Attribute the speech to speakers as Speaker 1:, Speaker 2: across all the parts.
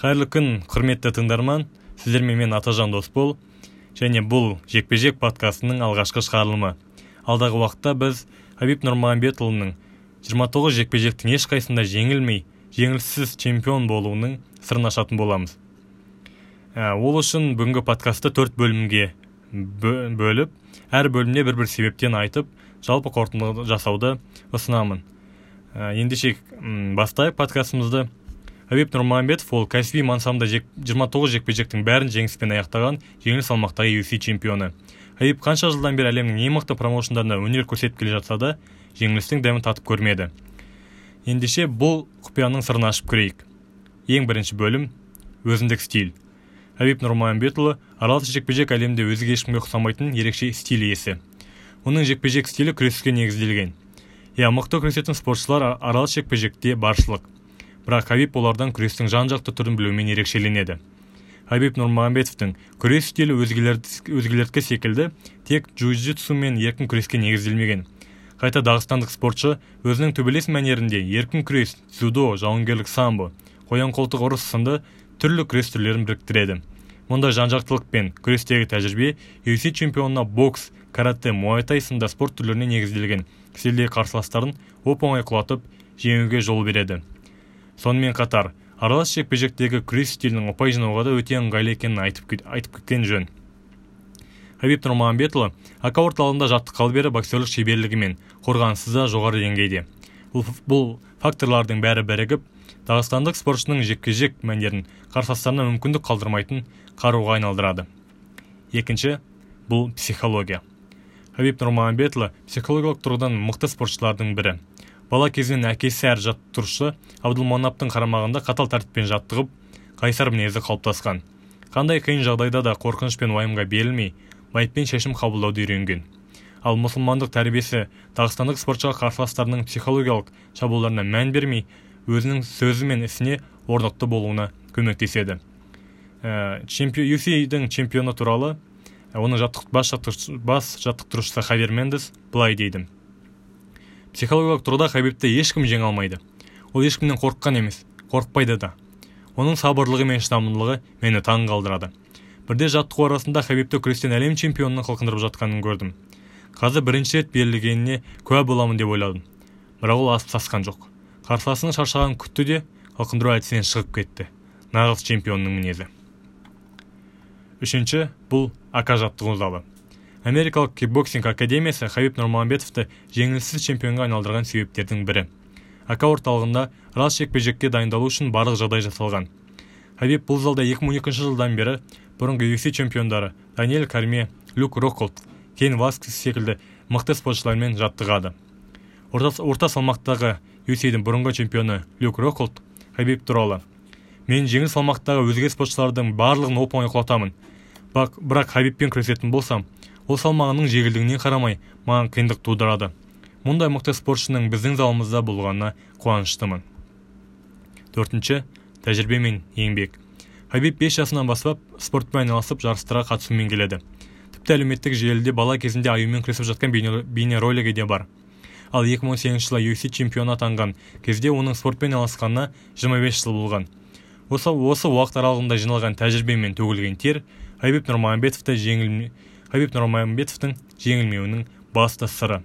Speaker 1: қайырлы күн құрметті тыңдарман. Сіздермен мен атажан досбол және бұл жекпе жек подкастының алғашқы шығарылымы. Алдағы уақытта біз хабиб нұрмағамбетұлының 29 жекпе жектің ешқайсында жеңілмей жеңіліссіз чемпион болуының сырын ашатын боламыз. Ә, ол үшін бүгінгі подкастты төрт бөлімге бөліп әр бөлімде бір бір себептен айтып жалпы қорытынды жасауды ұсынамын. Ә, ендеше бастайық подкастымызды. Хабиб нұрмағамбетов ол кәсіби мансабында жек, 29 жекпе жектің бәрін жеңіспен аяқтаған жеңіл салмақтағы UFC чемпионы. Хабиб қанша жылдан бері әлемнің ең мықты промоушндарында өнер көрсетіп келе жатса да жеңілістің дәмін татып көрмеді. Ендеше бұл құпияның сырын ашып көрейік. Ең бірінші бөлім өзіндік стиль. Хабиб нұрмағамбетұлы аралас жекпе жек әлемде өзге ешкімге ұқсамайтын ерекше стиль иесі. Оның жекпе жек стилі күреске негізделген. Иә мықты күресетін спортшылар аралас жекпе жекте баршылық. Бірақ хабиб олардан күрестің жан жақты түрін білумен ерекшеленеді. Хабиб нұрмағамбетовтың күрес стилі өзгелердікі секілді тек джиу мен еркін күреске негізделмеген. Қайта дағыстандық спортшы өзінің төбелес мәнерінде еркін күрес дзюдо жауынгерлік самбо қоян қолтық ұрыс сынды түрлі күрес түрлерін біріктіреді. Мұндай жан жақтылық пен күрестегі тәжірибе UFC чемпионына бокс карате муайтай сынды спорт түрлеріне негізделген. Стильдегі қарсыластарын оп оңай құлатып жеңуге жол береді. Сонымен қатар аралас жекпе жектегі күрес стилінің ұпай жинауға да өте ыңғайлы екенін айтып, айтып кеткен жөн. Хабиб нұрмағамбетұлы ака орталығында жаттыққалы бері боксерлік шеберлігі мен қорғанысы да жоғары деңгейде. Бұл, бұл факторлардың бәрі бірігіп дағыстандық спортшының жекпе жек мәндерін қарсыластарына мүмкіндік қалдырмайтын қаруға айналдырады. Екінші бұл психология. Хабиб нұрмағамбетұлы психологиялық тұрғыдан мықты спортшылардың бірі. Бала кезінен әкесі әр жаттықтырушы абдылманаптың қарамағында қатал тәртіппен жаттығып қайсар мінезі қалыптасқан. Қандай қиын жағдайда да қорқыныш пен уайымға берілмей байыппен шешім қабылдауды үйренген. Ал мұсылмандық тәрбиесі дағыстандық спортшыға қарсыластарының психологиялық шабуылдарына мән бермей өзінің сөзі мен ісіне орнықты болуына көмектеседі. Ә, чемпион чемпионы туралы оның бас жаттықтырушысы хавер мендес былай дейді. Психологиялық тұрғыда хабибті ешкім жеңе алмайды. Ол ешкімнен қорыққан емес қорықпайды да. Оның сабырлығы мен шыдамдылығы мені таң қалдырады. Бірде жаттығу арасында хабибті күрестен әлем чемпионының қылқындырып жатқанын көрдім. Қазір бірінші рет берілгеніне куә боламын деп ойладым. Бірақ ол асып сасқан жоқ. Қарсыласының шаршағанын күтті де қылқындыру әдісінен шығып кетті. Нағыз чемпионның мінезі. Үшінші бұл ака жаттығу залы. Америкалық кикбоксинг академиясы хабиб нұрмағамбетовті жеңіліссіз чемпионға айналдырған себептердің бірі. Ака орталығында рас жекпе жекке дайындалу үшін барлық жағдай жасалған. Хабиб бұл залда 2012 жылдан бері бұрынғы UFC чемпиондары даниэль карме люк роколд кейн васкес секілді мықты спортшылармен жаттығады. Орта, орта салмақтағы UFC-дің бұрынғы чемпионы люк роколд хабиб туралы. Мен жеңіл салмақтағы өзге спортшылардың барлығын оп оңай құлатамын бірақ хабибпен күресетін болсам ол салмағының жеңілдігіне қарамай маған қиындық тудырады. Мұндай мықты спортшының біздің залымызда болғанына қуаныштымын. Төртінші тәжірибе мен еңбек. Хабиб бес жасынан бастап спортпен айналысып жарыстарға қатысумен келеді. Тіпті әлеуметтік желіде бала кезінде аюмен күресіп жатқан бейнеролигі де бар. Ал 2018 жылы UFC чемпионы атанған кезде оның спортпен айналысқанына 25 жыл болған. Осы, осы уақыт аралығында жиналған тәжірибе мен төгілген тер хабиб нұрмағамбетовті жеңіл хабиб нұрмағамбетовтың жеңілмеуінің басты сыры.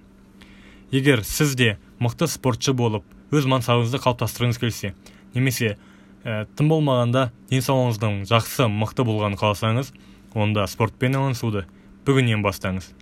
Speaker 1: Егер сіз де мықты спортшы болып өз мансабыңызды қалыптастырғыңыз келсе немесе ә, тым болмағанда денсаулығыңыздың жақсы мықты болғанын қаласаңыз онда спортпен айналысуды бүгіннен бастаңыз.